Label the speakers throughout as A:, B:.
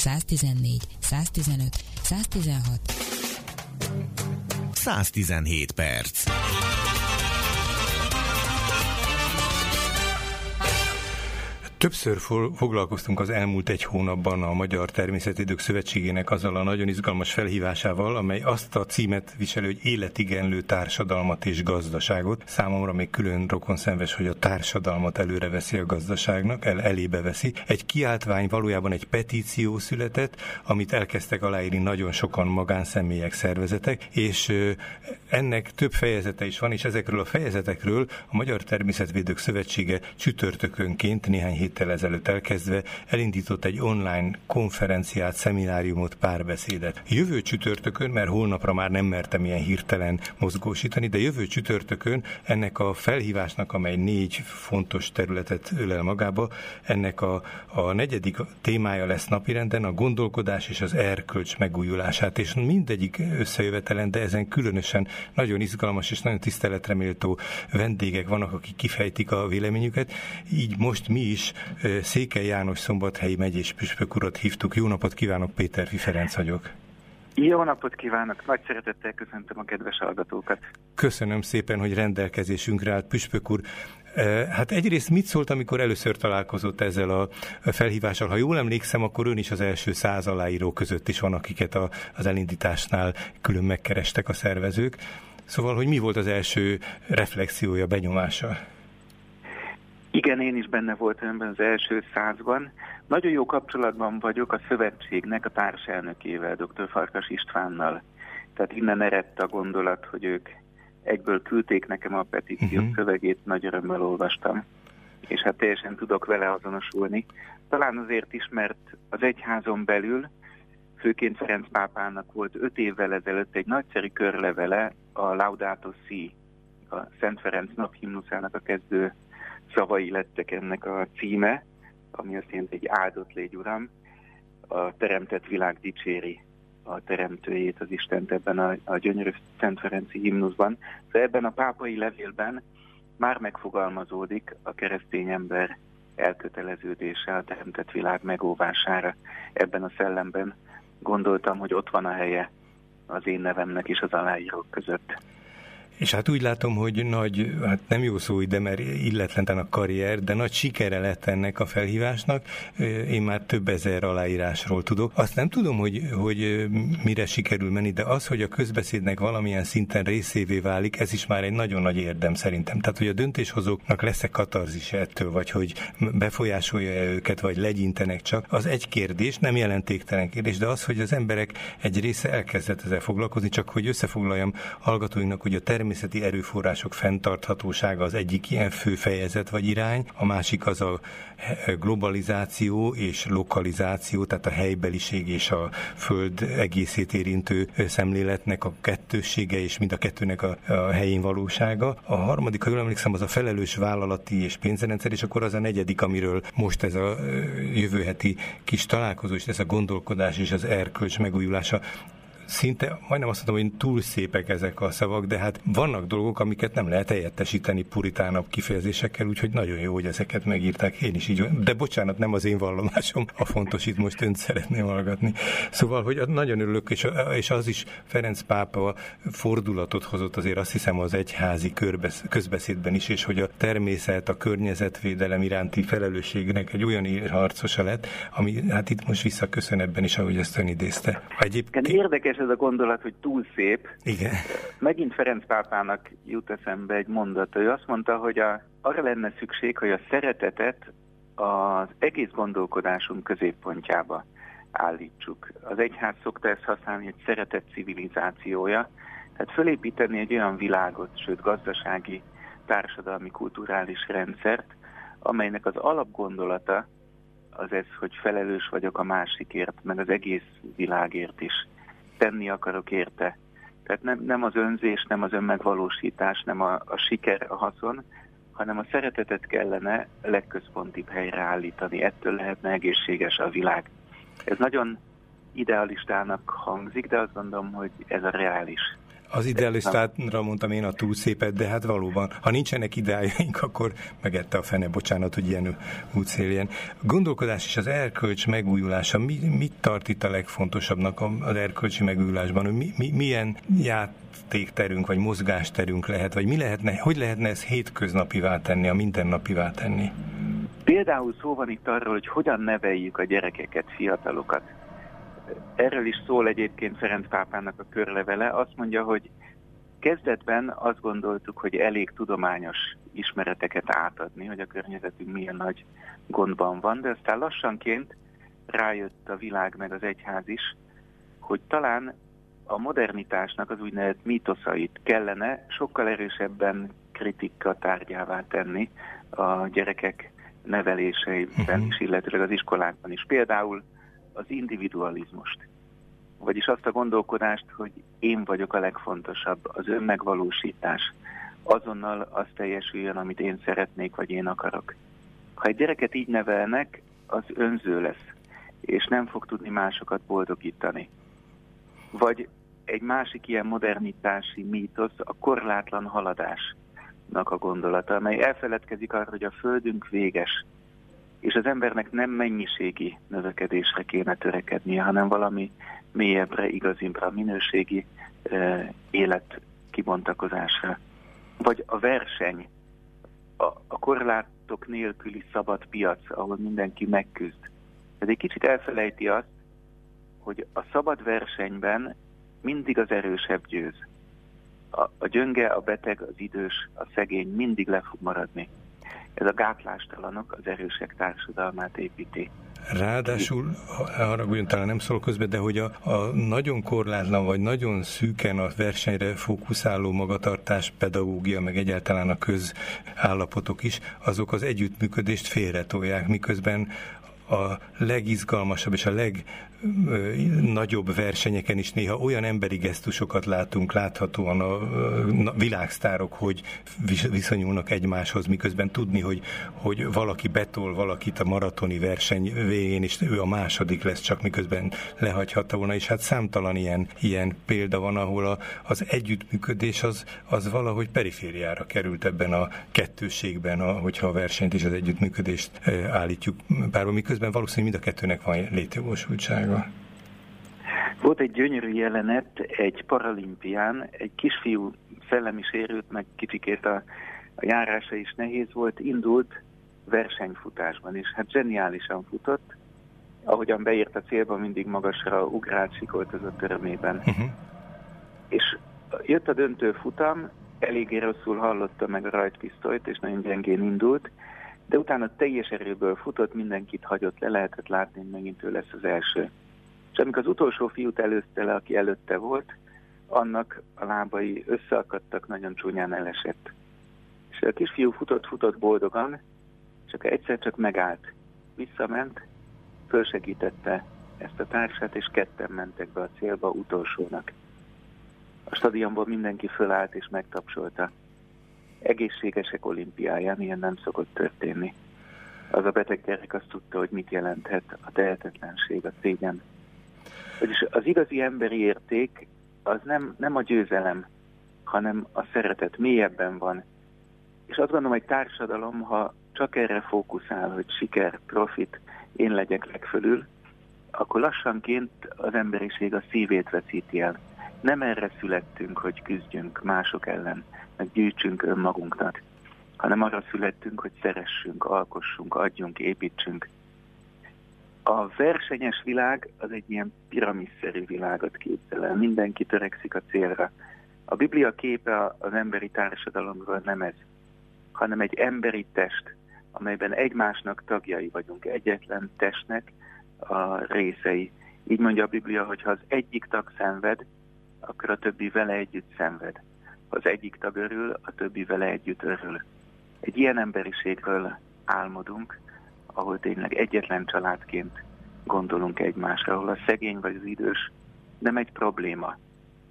A: 114, 115, 116.
B: 117 perc.
C: Többször foglalkoztunk az elmúlt egy hónapban a Magyar Természetidők Szövetségének azzal a nagyon izgalmas felhívásával, amely azt a címet viseli, hogy életigenlő társadalmat és gazdaságot. Számomra még külön rokon szenves, hogy a társadalmat előre veszi a gazdaságnak, el, elébe veszi. Egy kiáltvány valójában egy petíció született, amit elkezdtek aláírni nagyon sokan magánszemélyek, szervezetek, és ennek több fejezete is van, és ezekről a fejezetekről a Magyar Természetvédők Szövetsége csütörtökönként néhány hét héttel ezelőtt elkezdve elindított egy online konferenciát, szemináriumot, párbeszédet. Jövő csütörtökön, mert holnapra már nem mertem ilyen hirtelen mozgósítani, de jövő csütörtökön ennek a felhívásnak, amely négy fontos területet ölel magába, ennek a, a negyedik témája lesz napirenden a gondolkodás és az erkölcs megújulását, és mindegyik összejövetelen, de ezen különösen nagyon izgalmas és nagyon tiszteletreméltó vendégek vannak, akik kifejtik a véleményüket. Így most mi is Székely János Szombathelyi megyés püspök urat hívtuk. Jó napot kívánok, Péter Ferenc vagyok.
D: Jó napot kívánok! Nagy szeretettel köszöntöm a kedves hallgatókat.
C: Köszönöm szépen, hogy rendelkezésünkre állt, Püspök úr. Hát egyrészt mit szólt, amikor először találkozott ezzel a felhívással? Ha jól emlékszem, akkor ön is az első száz aláíró között is van, akiket a, az elindításnál külön megkerestek a szervezők. Szóval, hogy mi volt az első reflexiója, benyomása?
D: Igen, én is benne voltam ebben az első százban. Nagyon jó kapcsolatban vagyok a szövetségnek a társelnökével, dr. Farkas Istvánnal. Tehát innen eredt a gondolat, hogy ők egyből küldték nekem a petíció uh-huh. szövegét, nagy örömmel olvastam, és hát teljesen tudok vele azonosulni. Talán azért is, mert az egyházon belül, főként Ferenc pápának volt öt évvel ezelőtt egy nagyszerű körlevele a Laudato Si, a Szent Ferenc naphimnuszának a kezdő szavai lettek ennek a címe, ami azt jelenti, egy áldott légy uram, a teremtett világ dicséri a teremtőjét, az Istent ebben a, a gyönyörű Szent Ferenci himnuszban. Szóval ebben a pápai levélben már megfogalmazódik a keresztény ember elköteleződése a teremtett világ megóvására. Ebben a szellemben gondoltam, hogy ott van a helye az én nevemnek is az aláírók között.
C: És hát úgy látom, hogy nagy, hát nem jó szó ide, mert illetlenten a karrier, de nagy sikere lett ennek a felhívásnak. Én már több ezer aláírásról tudok. Azt nem tudom, hogy, hogy mire sikerül menni, de az, hogy a közbeszédnek valamilyen szinten részévé válik, ez is már egy nagyon nagy érdem szerintem. Tehát, hogy a döntéshozóknak lesz-e katarzis ettől, vagy hogy befolyásolja-e őket, vagy legyintenek csak, az egy kérdés, nem jelentéktelen kérdés, de az, hogy az emberek egy része elkezdett ezzel foglalkozni, csak hogy összefoglaljam hallgatóinknak, hogy a term természeti erőforrások fenntarthatósága az egyik ilyen fő fejezet vagy irány, a másik az a globalizáció és lokalizáció, tehát a helybeliség és a föld egészét érintő szemléletnek a kettőssége és mind a kettőnek a, a helyén valósága. A harmadik, ha jól emlékszem, az a felelős vállalati és pénzrendszer, és akkor az a negyedik, amiről most ez a jövő heti kis találkozó, és ez a gondolkodás és az erkölcs megújulása szinte majdnem azt mondom, hogy túl szépek ezek a szavak, de hát vannak dolgok, amiket nem lehet helyettesíteni puritánabb kifejezésekkel, úgyhogy nagyon jó, hogy ezeket megírták. Én is így De bocsánat, nem az én vallomásom a fontos, itt most önt szeretném hallgatni. Szóval, hogy nagyon örülök, és, és az is Ferenc pápa fordulatot hozott azért azt hiszem az egyházi körbesz, közbeszédben is, és hogy a természet, a környezetvédelem iránti felelősségnek egy olyan harcosa lett, ami hát itt most visszaköszön ebben is, ahogy ezt ön idézte.
D: Egyébként... Érdekes ez a gondolat, hogy túl szép.
C: Igen.
D: Megint Ferenc pápának jut eszembe egy mondat. Ő azt mondta, hogy a, arra lenne szükség, hogy a szeretetet az egész gondolkodásunk középpontjába állítsuk. Az egyház szokta ezt használni, egy szeretet civilizációja, tehát fölépíteni egy olyan világot, sőt gazdasági, társadalmi, kulturális rendszert, amelynek az alapgondolata az ez, hogy felelős vagyok a másikért, meg az egész világért is tenni akarok érte. Tehát nem, nem az önzés, nem az önmegvalósítás, nem a, a siker, a haszon, hanem a szeretetet kellene legközpontibb helyre állítani. Ettől lehetne egészséges a világ. Ez nagyon idealistának hangzik, de azt gondolom, hogy ez a reális.
C: Az idealistátra mondtam én a túl szépet, de hát valóban, ha nincsenek ideájaink, akkor megette a fene, bocsánat, hogy ilyen útszéljen. Gondolkodás és az erkölcs megújulása, mi, mit tart itt a legfontosabbnak az erkölcsi megújulásban? Mi, mi, milyen játékterünk, vagy mozgásterünk lehet, vagy mi lehetne, hogy lehetne ez hétköznapivá tenni, a mindennapivá tenni?
D: Például szó van itt arról, hogy hogyan neveljük a gyerekeket, fiatalokat. Erről is szól egyébként Ferenc pápának a körlevele. Azt mondja, hogy kezdetben azt gondoltuk, hogy elég tudományos ismereteket átadni, hogy a környezetünk milyen nagy gondban van, de aztán lassanként rájött a világ meg az egyház is, hogy talán a modernitásnak az úgynevezett mítoszait kellene sokkal erősebben kritika tárgyává tenni a gyerekek neveléseiben uh-huh. is, illetőleg az iskolákban is. Például az individualizmust, vagyis azt a gondolkodást, hogy én vagyok a legfontosabb, az önmegvalósítás, azonnal az teljesüljön, amit én szeretnék, vagy én akarok. Ha egy gyereket így nevelnek, az önző lesz, és nem fog tudni másokat boldogítani. Vagy egy másik ilyen modernitási mítosz a korlátlan haladás a gondolata, amely elfeledkezik arra, hogy a Földünk véges, és az embernek nem mennyiségi növekedésre kéne törekednie, hanem valami mélyebbre, igazibbra, minőségi uh, élet kibontakozásra. Vagy a verseny, a, a korlátok nélküli szabad piac, ahol mindenki megküzd. Ez egy kicsit elfelejti azt, hogy a szabad versenyben mindig az erősebb győz a, a gyönge, a beteg, az idős, a szegény mindig le fog maradni. Ez a gátlástalanok az erősek társadalmát építi.
C: Ráadásul, haragudjon, talán nem szól közben, de hogy a, a nagyon korlátlan, vagy nagyon szűken a versenyre fókuszáló magatartás, pedagógia, meg egyáltalán a közállapotok is, azok az együttműködést félretolják, miközben a legizgalmasabb és a legnagyobb versenyeken is néha olyan emberi gesztusokat látunk láthatóan a világsztárok, hogy viszonyulnak egymáshoz, miközben tudni, hogy, hogy valaki betol valakit a maratoni verseny végén, és ő a második lesz, csak miközben lehagyhatta volna, és hát számtalan ilyen, ilyen példa van, ahol a, az együttműködés az, az valahogy perifériára került ebben a kettőségben, a, hogyha a versenyt és az együttműködést állítjuk párba, miközben közben valószínűleg mind a kettőnek van létjogosultsága.
D: Volt egy gyönyörű jelenet egy paralimpián, egy kisfiú szellemi sérült, meg kicsikét a, a járása is nehéz volt, indult versenyfutásban is. Hát zseniálisan futott, ahogyan beért a célba, mindig magasra ugrált, sikoltozott örömében. Uh-huh. És jött a döntő futam, eléggé rosszul hallotta meg a rajtpisztolyt, és nagyon gyengén indult, de utána teljes erőből futott, mindenkit hagyott le, lehetett látni, hogy megint ő lesz az első. És amikor az utolsó fiút előzte le, aki előtte volt, annak a lábai összeakadtak, nagyon csúnyán elesett. És a kisfiú futott-futott boldogan, csak egyszer csak megállt. Visszament, fölsegítette ezt a társát, és ketten mentek be a célba utolsónak. A stadionból mindenki fölállt és megtapsolta egészségesek olimpiáján ilyen nem szokott történni. Az a beteg gyerek azt tudta, hogy mit jelenthet a tehetetlenség, a szégyen. Vagyis az igazi emberi érték az nem, nem a győzelem, hanem a szeretet mélyebben van. És azt gondolom, hogy társadalom, ha csak erre fókuszál, hogy siker, profit, én legyek legfölül, akkor lassanként az emberiség a szívét veszíti el. Nem erre születtünk, hogy küzdjünk mások ellen, meg gyűjtsünk önmagunknak, hanem arra születtünk, hogy szeressünk, alkossunk, adjunk, építsünk. A versenyes világ az egy ilyen piramisszerű világot képzel el. Mindenki törekszik a célra. A Biblia képe az emberi társadalomról nem ez, hanem egy emberi test, amelyben egymásnak tagjai vagyunk, egyetlen testnek a részei. Így mondja a Biblia, hogy ha az egyik tag szenved, akkor a többi vele együtt szenved. Az egyik tag örül, a többi vele együtt örül. Egy ilyen emberiségről álmodunk, ahol tényleg egyetlen családként gondolunk egymásra, ahol a szegény vagy az idős nem egy probléma,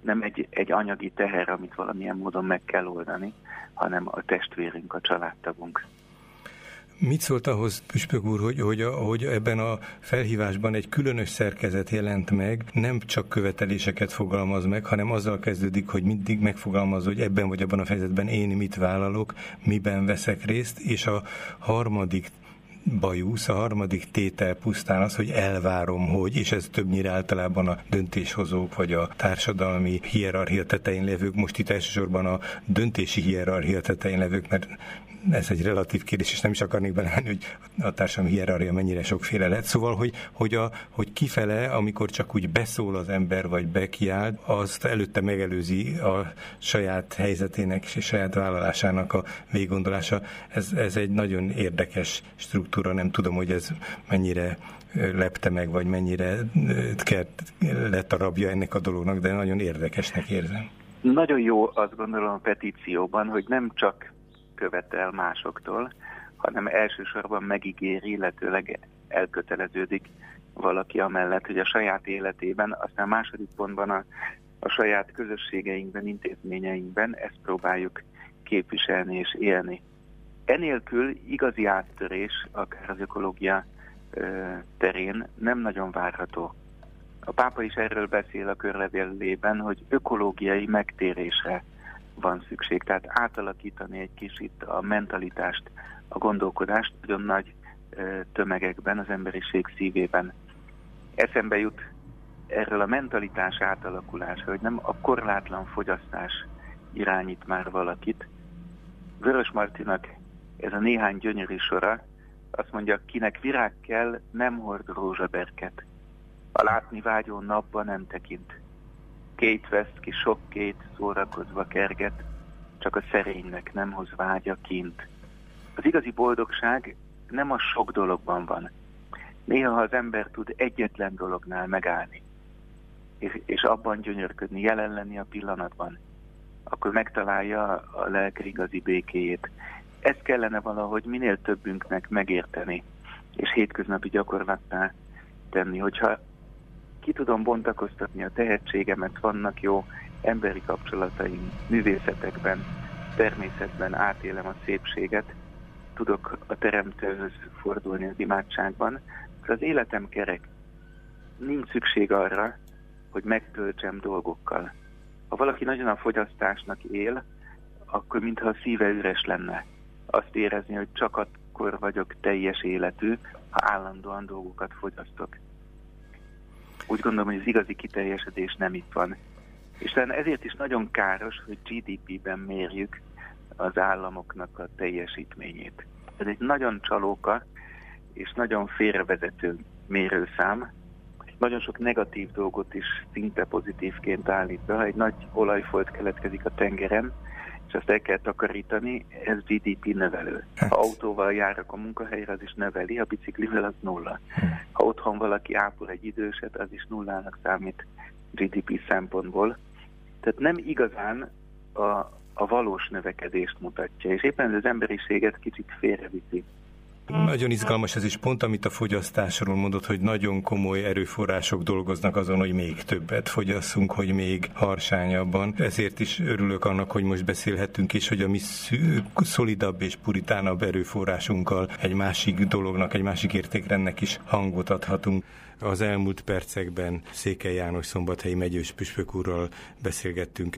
D: nem egy, egy anyagi teher, amit valamilyen módon meg kell oldani, hanem a testvérünk, a családtagunk.
C: Mit szólt ahhoz, Püspök úr, hogy, hogy, hogy ebben a felhívásban egy különös szerkezet jelent meg, nem csak követeléseket fogalmaz meg, hanem azzal kezdődik, hogy mindig megfogalmaz, hogy ebben vagy abban a fejezetben én mit vállalok, miben veszek részt, és a harmadik bajusz, a harmadik tétel pusztán az, hogy elvárom, hogy, és ez többnyire általában a döntéshozók vagy a társadalmi hierarchia tetején levők, most itt elsősorban a döntési hierarchia tetején levők, mert ez egy relatív kérdés, és nem is akarnék belemenni, hogy a társadalmi hierarchia mennyire sokféle lett. Szóval, hogy, hogy, a, hogy kifele, amikor csak úgy beszól az ember, vagy bekiált, azt előtte megelőzi a saját helyzetének és a saját vállalásának a véggondolása. Ez, ez egy nagyon érdekes struktúra, nem tudom, hogy ez mennyire lepte meg, vagy mennyire lett a rabja ennek a dolognak, de nagyon érdekesnek érzem.
D: Nagyon jó azt gondolom a petícióban, hogy nem csak követel másoktól, hanem elsősorban megígéri, illetőleg elköteleződik valaki amellett, hogy a saját életében, aztán a második pontban a, a saját közösségeinkben, intézményeinkben ezt próbáljuk képviselni és élni. Enélkül igazi áttörés, akár az ökológia terén nem nagyon várható. A pápa is erről beszél a körlevélében, hogy ökológiai megtérésre van szükség. Tehát átalakítani egy kicsit a mentalitást, a gondolkodást nagyon nagy tömegekben, az emberiség szívében. Eszembe jut erről a mentalitás átalakulása, hogy nem a korlátlan fogyasztás irányít már valakit. Vörös Martinak ez a néhány gyönyörű sora, azt mondja, kinek virág kell, nem hord rózsaberket. A látni vágyó napba nem tekint két vesz ki, sok két szórakozva kerget, csak a szerénynek nem hoz vágya kint. Az igazi boldogság nem a sok dologban van. Néha, ha az ember tud egyetlen dolognál megállni, és, és abban gyönyörködni, jelen lenni a pillanatban, akkor megtalálja a lelke igazi békéjét. Ezt kellene valahogy minél többünknek megérteni, és hétköznapi gyakorlattá tenni, hogyha ki tudom bontakoztatni a tehetségemet, vannak jó emberi kapcsolataim, művészetekben, természetben átélem a szépséget, tudok a teremtőhöz fordulni az imádságban, az életem kerek. Nincs szükség arra, hogy megtöltsem dolgokkal. Ha valaki nagyon a fogyasztásnak él, akkor mintha a szíve üres lenne. Azt érezni, hogy csak akkor vagyok teljes életű, ha állandóan dolgokat fogyasztok úgy gondolom, hogy az igazi kiteljesedés nem itt van. És ezért is nagyon káros, hogy GDP-ben mérjük az államoknak a teljesítményét. Ez egy nagyon csalóka és nagyon félrevezető mérőszám. Nagyon sok negatív dolgot is szinte pozitívként állít be. Ha egy nagy olajfolt keletkezik a tengeren, és azt el kell takarítani, ez GDP növelő. Hát. Ha autóval járok a munkahelyre, az is növeli, a biciklivel az nulla. Ha otthon valaki ápol egy időset, az is nullának számít GDP szempontból. Tehát nem igazán a, a valós növekedést mutatja, és éppen ez az emberiséget kicsit félreviszi.
C: Nagyon izgalmas ez is pont, amit a fogyasztásról mondott, hogy nagyon komoly erőforrások dolgoznak azon, hogy még többet fogyasszunk, hogy még harsányabban. Ezért is örülök annak, hogy most beszélhetünk is, hogy a mi szolidabb és puritánabb erőforrásunkkal egy másik dolognak, egy másik értékrendnek is hangot adhatunk. Az elmúlt percekben Székely János szombathelyi megyős püspök úrral beszélgettünk.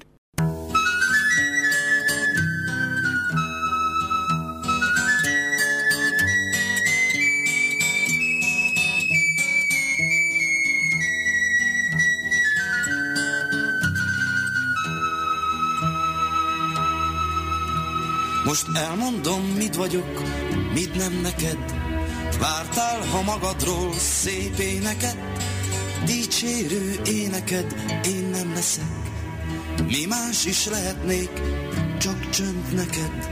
B: Most elmondom, mit vagyok, mit nem neked. Vártál, ha magadról szép éneket, dicsérő éneked, én nem leszek. Mi más is lehetnék, csak csönd neked.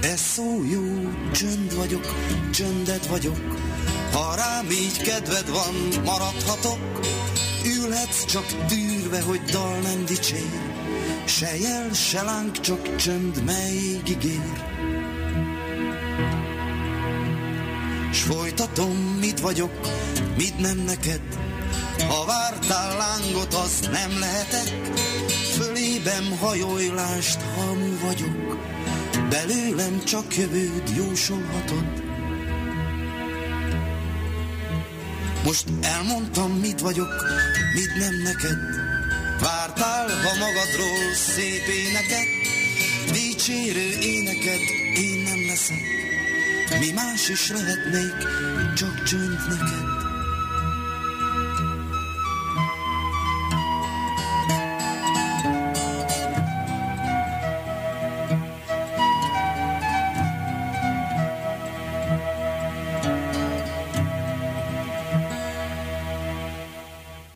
B: Ez szó jó, csönd vagyok, csöndet vagyok. Ha rám így kedved van, maradhatok. Ülhetsz csak tűrve, hogy dal nem dicsér. Se jel, se láng, csak csönd, melyig ígér. S folytatom, mit vagyok, mit nem neked. Ha vártál lángot, azt nem lehetek. Fölébem hajólást, hamu vagyok. belőlem csak jövőd jósolhatod. Most elmondtam, mit vagyok, mit nem neked. Vártál, ha magadról szép éneket, dicsérő éneket én nem leszek. Mi más is lehetnék, csak csönd neked.